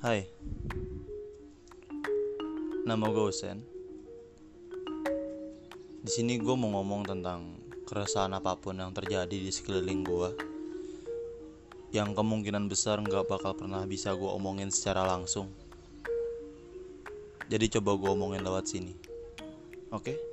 Hai Nama gue Usen di sini gue mau ngomong tentang keresahan apa pun yang terjadi di sekeliling gue Yang kemungkinan besar nggak bakal pernah bisa gue omongin secara langsung Jadi coba gue omongin lewat sini Oke? Okay?